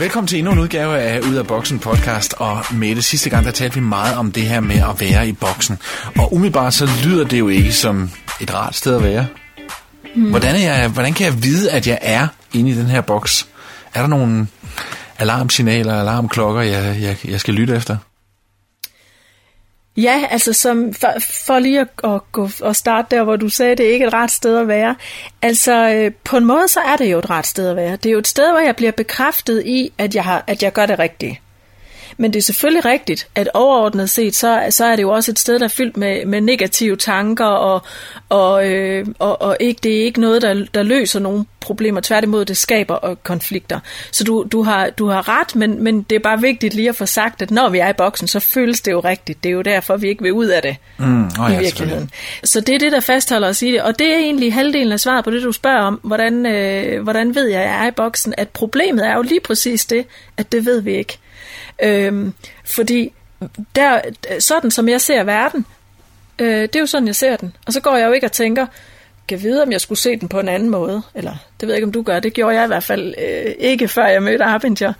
Velkommen til endnu en udgave af Ud af Boksen podcast, og med det sidste gang, der talte vi meget om det her med at være i boksen. Og umiddelbart så lyder det jo ikke som et rart sted at være. Hmm. Hvordan, er jeg, hvordan kan jeg vide, at jeg er inde i den her boks? Er der nogle alarmsignaler, alarmklokker, jeg, jeg, jeg skal lytte efter? Ja, altså som, for, for lige at, at, gå, at starte der, hvor du sagde, det er ikke et ret sted at være. Altså øh, på en måde, så er det jo et ret sted at være. Det er jo et sted, hvor jeg bliver bekræftet i, at jeg, har, at jeg gør det rigtigt. Men det er selvfølgelig rigtigt, at overordnet set, så, så er det jo også et sted, der er fyldt med, med negative tanker, og, og, øh, og, og ikke, det er ikke noget, der, der løser nogle problemer. Tværtimod, det skaber og konflikter. Så du, du, har, du har ret, men, men det er bare vigtigt lige at få sagt, at når vi er i boksen, så føles det jo rigtigt. Det er jo derfor, vi ikke vil ud af det mm, oh ja, i virkeligheden. Så det er det, der fastholder os i det. Og det er egentlig halvdelen af svaret på det, du spørger om. Hvordan, øh, hvordan ved jeg, at jeg er i boksen? At problemet er jo lige præcis det, at det ved vi ikke. Øhm, fordi der, sådan som jeg ser verden, øh, det er jo sådan, jeg ser den. Og så går jeg jo ikke og tænker, kan vide, om jeg skulle se den på en anden måde. Eller det ved jeg ikke, om du gør. Det gjorde jeg i hvert fald øh, ikke, før jeg mødte Arbinger.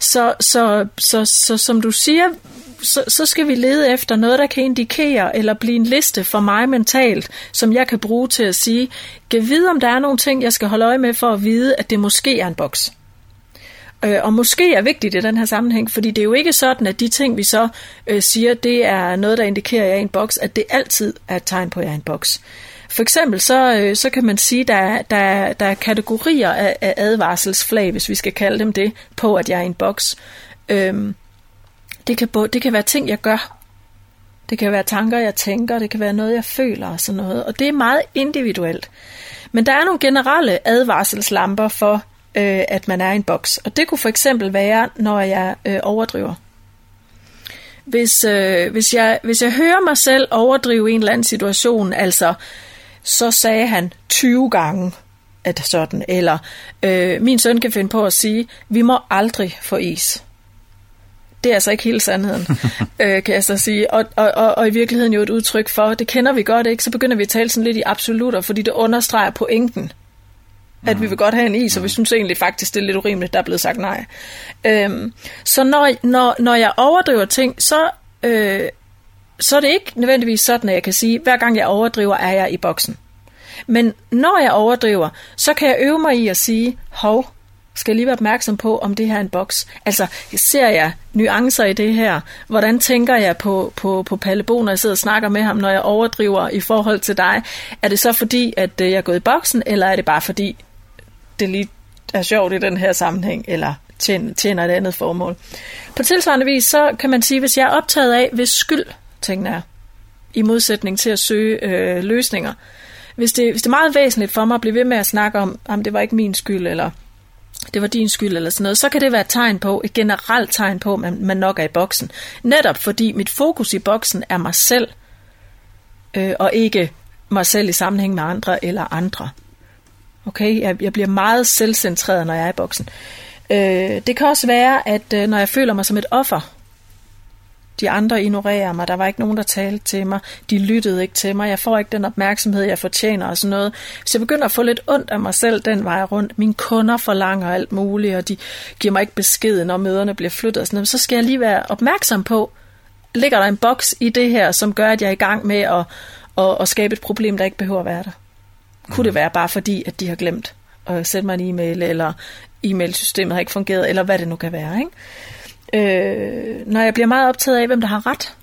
Så, så, så, så, så som du siger, så, så skal vi lede efter noget, der kan indikere eller blive en liste for mig mentalt, som jeg kan bruge til at sige, kan vide, om der er nogle ting, jeg skal holde øje med for at vide, at det måske er en boks. Øh, og måske er vigtigt i den her sammenhæng, fordi det er jo ikke sådan, at de ting, vi så øh, siger, det er noget, der indikerer, at jeg er en boks, at det altid er et tegn på, at jeg er en boks. For eksempel så, øh, så kan man sige, at der, der, der er kategorier af, af advarselsflag, hvis vi skal kalde dem det, på, at jeg er en boks. Øhm, det, kan, det kan være ting, jeg gør. Det kan være tanker, jeg tænker. Det kan være noget, jeg føler og sådan noget. Og det er meget individuelt. Men der er nogle generelle advarselslamper for, øh, at man er i en boks. Og det kunne for eksempel være, når jeg øh, overdriver. Hvis, øh, hvis, jeg, hvis jeg hører mig selv overdrive en eller anden situation, altså så sagde han 20 gange, at sådan, eller øh, min søn kan finde på at sige, vi må aldrig få is. Det er altså ikke hele sandheden, øh, kan jeg så sige. Og, og, og, og i virkeligheden jo et udtryk for, det kender vi godt, ikke? Så begynder vi at tale sådan lidt i absolutter, fordi det understreger pointen. At vi vil godt have en is, og vi synes egentlig faktisk, det er lidt urimeligt, der er blevet sagt nej. Øhm, så når, når, når jeg overdriver ting, så, øh, så er det ikke nødvendigvis sådan, at jeg kan sige, hver gang jeg overdriver, er jeg i boksen. Men når jeg overdriver, så kan jeg øve mig i at sige, hov, skal jeg lige være opmærksom på, om det her er en boks. Altså, ser jeg nuancer i det her? Hvordan tænker jeg på, på, på Palle Bo, når jeg sidder og snakker med ham, når jeg overdriver i forhold til dig? Er det så fordi, at øh, jeg er gået i boksen, eller er det bare fordi, det lige er sjovt i den her sammenhæng, eller tjener, et andet formål. På tilsvarende vis, så kan man sige, hvis jeg er optaget af, hvis skyld tingene er, i modsætning til at søge øh, løsninger. Hvis det, hvis det er meget væsentligt for mig at blive ved med at snakke om, om det var ikke min skyld, eller det var din skyld, eller sådan noget, så kan det være et tegn på, et generelt tegn på, at man, man nok er i boksen. Netop fordi mit fokus i boksen er mig selv, øh, og ikke mig selv i sammenhæng med andre eller andre. Okay, jeg, jeg bliver meget selvcentreret, når jeg er i boksen. Øh, det kan også være, at øh, når jeg føler mig som et offer, de andre ignorerer mig, der var ikke nogen, der talte til mig, de lyttede ikke til mig, jeg får ikke den opmærksomhed, jeg fortjener og sådan noget. Så jeg begynder at få lidt ondt af mig selv den vej rundt, mine kunder forlanger alt muligt, og de giver mig ikke besked, når møderne bliver flyttet og sådan noget, så skal jeg lige være opmærksom på, ligger der en boks i det her, som gør, at jeg er i gang med at, at, at skabe et problem, der ikke behøver at være der. Kunne det være bare fordi, at de har glemt at sende mig en e-mail, eller e-mailsystemet har ikke fungeret, eller hvad det nu kan være. Ikke? Øh, når jeg bliver meget optaget af, hvem der har ret,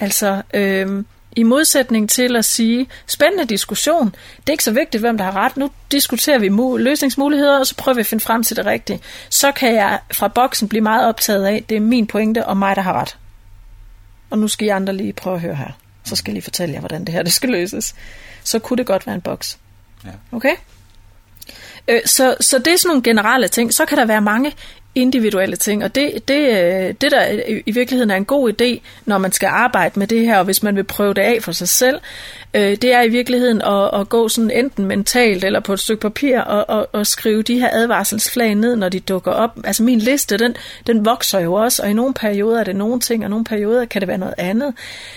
altså øh, i modsætning til at sige, spændende diskussion, det er ikke så vigtigt, hvem der har ret, nu diskuterer vi mu- løsningsmuligheder, og så prøver vi at finde frem til det rigtige. Så kan jeg fra boksen blive meget optaget af, det er min pointe, og mig, der har ret. Og nu skal I andre lige prøve at høre her. Så skal jeg lige fortælle jer, hvordan det her det skal løses så kunne det godt være en boks. Ja. Okay? Øh, så, så det er sådan nogle generelle ting. Så kan der være mange individuelle ting, og det, det, øh, det der i virkeligheden er en god idé, når man skal arbejde med det her, og hvis man vil prøve det af for sig selv, øh, det er i virkeligheden at, at gå sådan enten mentalt eller på et stykke papir og, og, og skrive de her advarselsflag ned, når de dukker op. Altså min liste, den, den vokser jo også, og i nogle perioder er det nogle ting, og nogle perioder kan det være noget andet.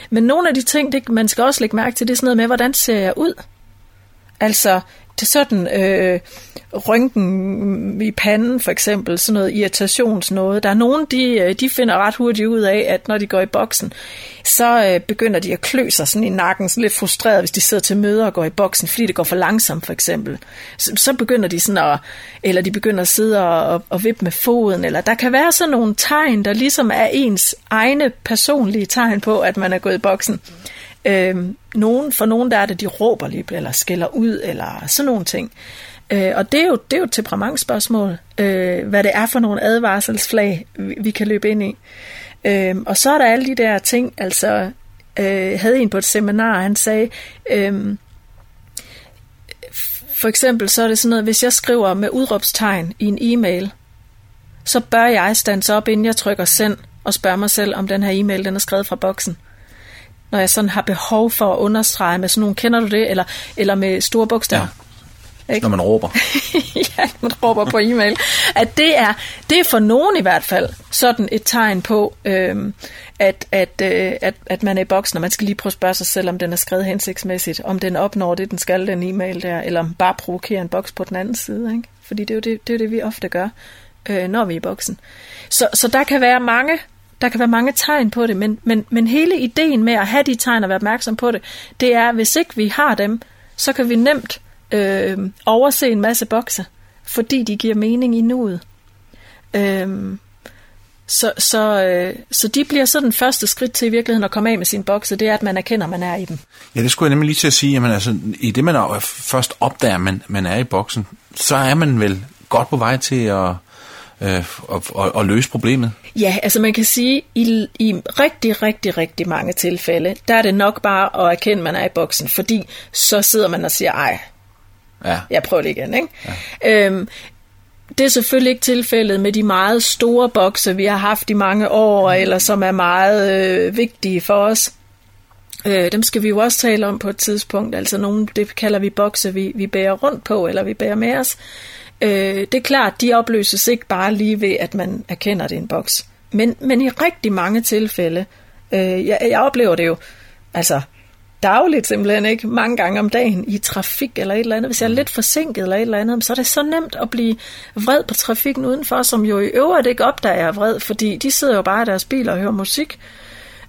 Men nogle af de ting, det, man skal også lægge mærke til, det er sådan noget med, hvordan ser jeg ud? Altså, til sådan øh, rynken i panden for eksempel, sådan noget irritationsnåde. Der er nogen, de, øh, de finder ret hurtigt ud af, at når de går i boksen, så øh, begynder de at klø sig sådan i nakken, sådan lidt frustreret, hvis de sidder til møder og går i boksen, fordi det går for langsomt for eksempel. Så, så begynder de sådan at, eller de begynder at sidde og, og, og vippe med foden, eller der kan være sådan nogle tegn, der ligesom er ens egne personlige tegn på, at man er gået i boksen. Øh, nogen, for nogen der er det, de råber lige, eller skælder ud, eller sådan nogle ting. Øh, og det er jo, det er jo et temperamentsspørgsmål, øh, hvad det er for nogle advarselsflag, vi, vi kan løbe ind i. Øh, og så er der alle de der ting, altså øh, havde en på et seminar, han sagde, øh, for eksempel så er det sådan noget, hvis jeg skriver med udråbstegn i en e-mail, så bør jeg stands op, inden jeg trykker send, og spørge mig selv, om den her e-mail den er skrevet fra boksen. Når jeg sådan har behov for at understrege med sådan nogle, kender du det, eller, eller med store bogstaver. Ja. Ikke? Når man råber. ja, man råber på e-mail. At det er, det er for nogen i hvert fald sådan et tegn på, øhm, at, at, øh, at, at man er i boksen, og man skal lige prøve at spørge sig selv, om den er skrevet hensigtsmæssigt, om den opnår det, den skal, den e-mail der, eller om bare provokerer en boks på den anden side. Ikke? Fordi det er jo det, det, er det vi ofte gør, øh, når vi er i boksen. Så, så der kan være mange der kan være mange tegn på det, men, men, men hele ideen med at have de tegn og være opmærksom på det, det er, at hvis ikke vi har dem, så kan vi nemt øh, overse en masse bokse, fordi de giver mening i nuet. Øh, så, så, øh, så de bliver så den første skridt til i virkeligheden at komme af med sin bokse, det er, at man erkender, at man er i dem. Ja, det skulle jeg nemlig lige til at sige, at altså, i det, man først opdager, at man, man er i boksen, så er man vel godt på vej til at øh, og, og, og løse problemet? Ja, altså man kan sige, i, i rigtig, rigtig, rigtig mange tilfælde, der er det nok bare at erkende, at man er i boksen, fordi så sidder man og siger, ej, ja. jeg prøver det igen. Ikke? Ja. Øhm, det er selvfølgelig ikke tilfældet med de meget store bokse, vi har haft i mange år, mm. eller som er meget øh, vigtige for os. Øh, dem skal vi jo også tale om på et tidspunkt. Altså nogle, det kalder vi bokse, vi, vi bærer rundt på, eller vi bærer med os. Øh, det er klart, de opløses ikke bare lige ved, at man erkender, det er en boks. Men, men i rigtig mange tilfælde, øh, jeg, jeg oplever det jo, altså dagligt simpelthen, ikke? Mange gange om dagen i trafik eller et eller andet. Hvis jeg er lidt forsinket eller et eller andet, så er det så nemt at blive vred på trafikken udenfor, som jo i øvrigt ikke opdager, at jeg er vred, fordi de sidder jo bare i deres bil og hører musik.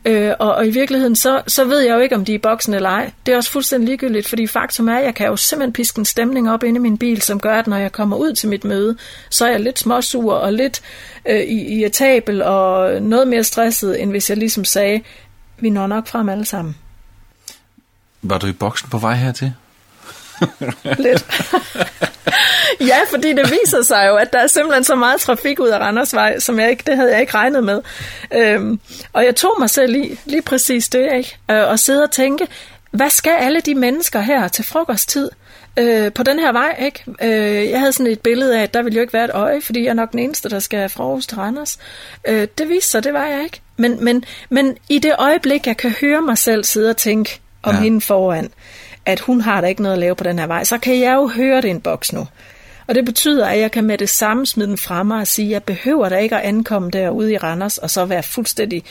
Øh, og, og i virkeligheden, så, så ved jeg jo ikke, om de er i boksen eller ej. Det er også fuldstændig ligegyldigt, fordi faktum er, at jeg kan jo simpelthen piske en stemning op inde i min bil, som gør, at når jeg kommer ud til mit møde, så er jeg lidt småsur og lidt øh, irritabel og noget mere stresset, end hvis jeg ligesom sagde, vi når nok frem alle sammen. Var du i boksen på vej hertil? Lidt. ja, fordi det viser sig jo, at der er simpelthen så meget trafik ud af Randersvej, som jeg ikke, det havde jeg ikke regnet med. Øhm, og jeg tog mig selv lige, lige præcis det, ikke? Øh, og sidde og tænke, hvad skal alle de mennesker her til frokosttid? øh, på den her vej. Ikke? Øh, jeg havde sådan et billede af, at der ville jo ikke være et øje, fordi jeg er nok den eneste, der skal fra Aarhus til Randers. Øh, det viste sig, det var jeg ikke. Men, men, men i det øjeblik, jeg kan høre mig selv sidde og tænke om ja. hende foran, at hun har da ikke noget at lave på den her vej, så kan jeg jo høre det en boks nu. Og det betyder, at jeg kan med det samme smide den fremme og sige, at jeg behøver da ikke at ankomme derude i Randers, og så være fuldstændig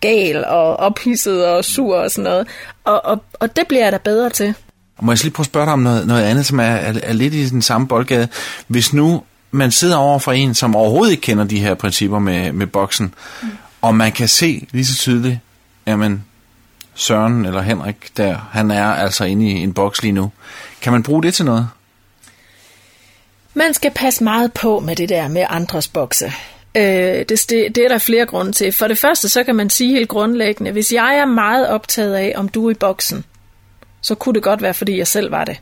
gal og ophidset og sur og sådan noget. Og, og, og det bliver jeg da bedre til. Må jeg lige prøve at spørge dig om noget, noget andet, som er, er, er lidt i den samme boldgade. Hvis nu man sidder over for en, som overhovedet ikke kender de her principper med, med boksen, mm. og man kan se lige så tydeligt, jamen, Søren eller Henrik der, han er altså inde i en boks lige nu. Kan man bruge det til noget? Man skal passe meget på med det der med andres bokse. Øh, det, det, det er der flere grunde til. For det første, så kan man sige helt grundlæggende, hvis jeg er meget optaget af, om du er i boksen, så kunne det godt være, fordi jeg selv var det.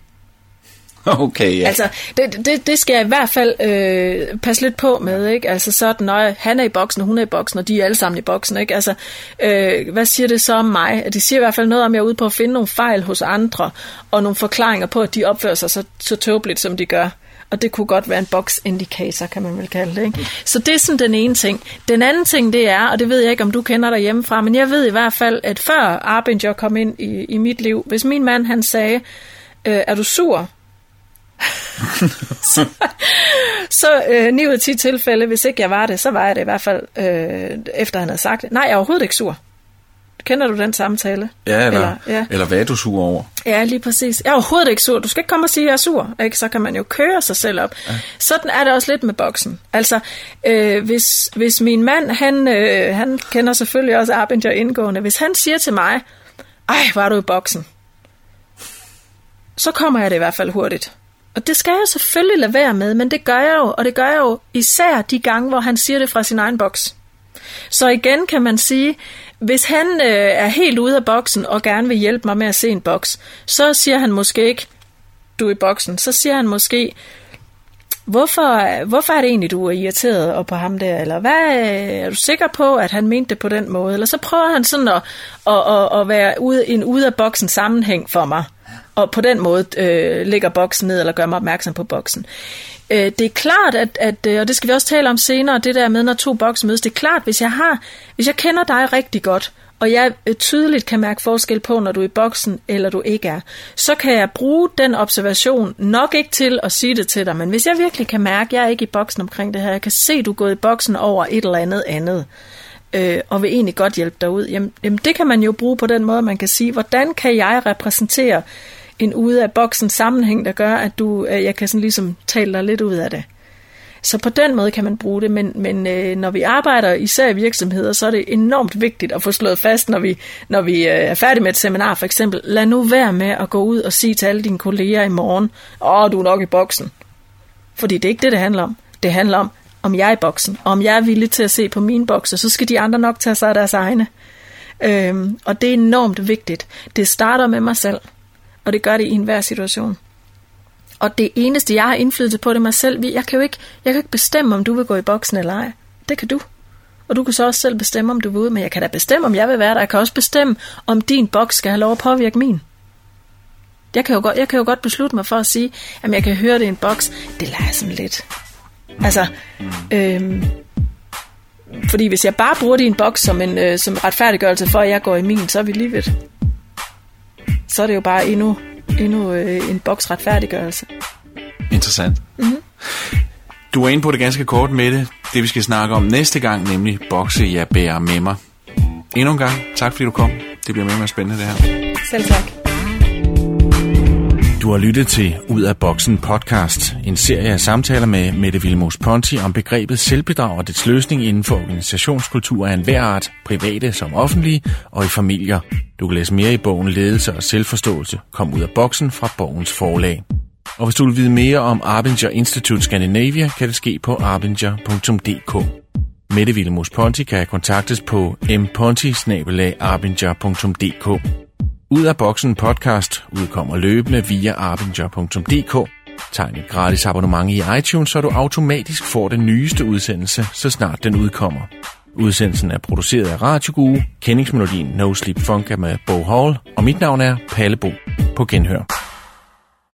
Okay, ja. Altså, det, det, det skal jeg i hvert fald øh, passe lidt på med, ikke? Altså sådan, når han er i boksen, og hun er i boksen, og de er alle sammen i boksen, ikke? Altså, øh, hvad siger det så om mig? Det siger i hvert fald noget om, at jeg er ude på at finde nogle fejl hos andre, og nogle forklaringer på, at de opfører sig så, så tåbeligt, som de gør. Og det kunne godt være en box indicator, kan man vel kalde det. Ikke? Så det er sådan den ene ting. Den anden ting, det er, og det ved jeg ikke, om du kender dig hjemmefra, men jeg ved i hvert fald, at før Arbinger kom ind i, i mit liv, hvis min mand han sagde, øh, er du sur? så så øh, 9 ud af 10 tilfælde, hvis ikke jeg var det, så var jeg det i hvert fald, øh, efter han havde sagt det. Nej, jeg er overhovedet ikke sur. Kender du den samtale? Ja, eller, eller, ja. eller hvad er du sur over? Ja, lige præcis. Jeg er overhovedet ikke sur. Du skal ikke komme og sige, at jeg er sur. Ikke? Så kan man jo køre sig selv op. Ja. Sådan er det også lidt med boksen. Altså, øh, hvis, hvis min mand, han, øh, han kender selvfølgelig også Arbinger indgående. Hvis han siger til mig, ej, var du i boksen? Så kommer jeg det i hvert fald hurtigt. Og det skal jeg selvfølgelig lade være med, men det gør jeg jo, og det gør jeg jo især de gange, hvor han siger det fra sin egen boks. Så igen kan man sige, hvis han øh, er helt ude af boksen og gerne vil hjælpe mig med at se en boks, så siger han måske ikke, du er i boksen. Så siger han måske, hvorfor, hvorfor er det egentlig, du er irriteret og på ham der? Eller hvad, øh, er du sikker på, at han mente det på den måde? Eller så prøver han sådan at, at, at, at være ude, en ude af boksen sammenhæng for mig. Og på den måde øh, lægger boksen ned, eller gør mig opmærksom på boksen. Øh, det er klart, at, at, øh, og det skal vi også tale om senere, det der med, når to bokse mødes, det er klart, hvis jeg har, hvis jeg kender dig rigtig godt, og jeg øh, tydeligt kan mærke forskel på, når du er i boksen, eller du ikke er, så kan jeg bruge den observation, nok ikke til at sige det til dig, men hvis jeg virkelig kan mærke, at jeg er ikke i boksen omkring det her, jeg kan se, at du er gået i boksen over et eller andet andet, øh, og vil egentlig godt hjælpe dig ud, jamen, jamen det kan man jo bruge på den måde, man kan sige, hvordan kan jeg repræsentere en ude af boksen sammenhæng, der gør, at du, øh, jeg kan sådan ligesom tale dig lidt ud af det. Så på den måde kan man bruge det, men, men øh, når vi arbejder især i virksomheder, så er det enormt vigtigt at få slået fast, når vi, når vi øh, er færdige med et seminar for eksempel. Lad nu være med at gå ud og sige til alle dine kolleger i morgen, åh, du er nok i boksen. Fordi det er ikke det, det handler om. Det handler om, om jeg er i boksen, og om jeg er villig til at se på mine bokser, så skal de andre nok tage sig af deres egne. Øhm, og det er enormt vigtigt. Det starter med mig selv og det gør det i enhver situation. Og det eneste, jeg har indflydelse på, det er mig selv. Jeg kan jo ikke, jeg kan ikke bestemme, om du vil gå i boksen eller ej. Det kan du. Og du kan så også selv bestemme, om du vil ud, men jeg kan da bestemme, om jeg vil være der. Jeg kan også bestemme, om din boks skal have lov at påvirke min. Jeg kan jo godt, jeg kan jo godt beslutte mig for at sige, at jeg kan høre det i en boks. Det lader sådan lidt. Altså, øhm, fordi hvis jeg bare bruger din boks som en øh, som retfærdiggørelse for, at jeg går i min, så er vi lige ved så er det jo bare endnu, endnu øh, en boks retfærdiggørelse. Interessant. Mm-hmm. Du er inde på det ganske kort med det, det vi skal snakke om næste gang, nemlig bokse, jeg bærer med mig. Endnu en gang, tak fordi du kom. Det bliver mere og spændende det her. Selv tak. Du har lyttet til Ud af Boksen podcast, en serie af samtaler med Mette Vilmos Ponti om begrebet selvbedrag og dets løsning inden for organisationskultur af enhver art, private som offentlige og i familier. Du kan læse mere i bogen Ledelse og Selvforståelse. Kom ud af boksen fra Borgens Forlag. Og hvis du vil vide mere om Arbinger Institute Scandinavia, kan det ske på arbinger.dk. Mette Vilmos Ponti kan kontaktes på mponti ud af boksen podcast udkommer løbende via arbinger.dk. Tegn et gratis abonnement i iTunes, så du automatisk får den nyeste udsendelse, så snart den udkommer. Udsendelsen er produceret af Radio Guru, kendingsmelodien No Sleep Funk er med Bo Hall, og mit navn er Palle Bo. På genhør.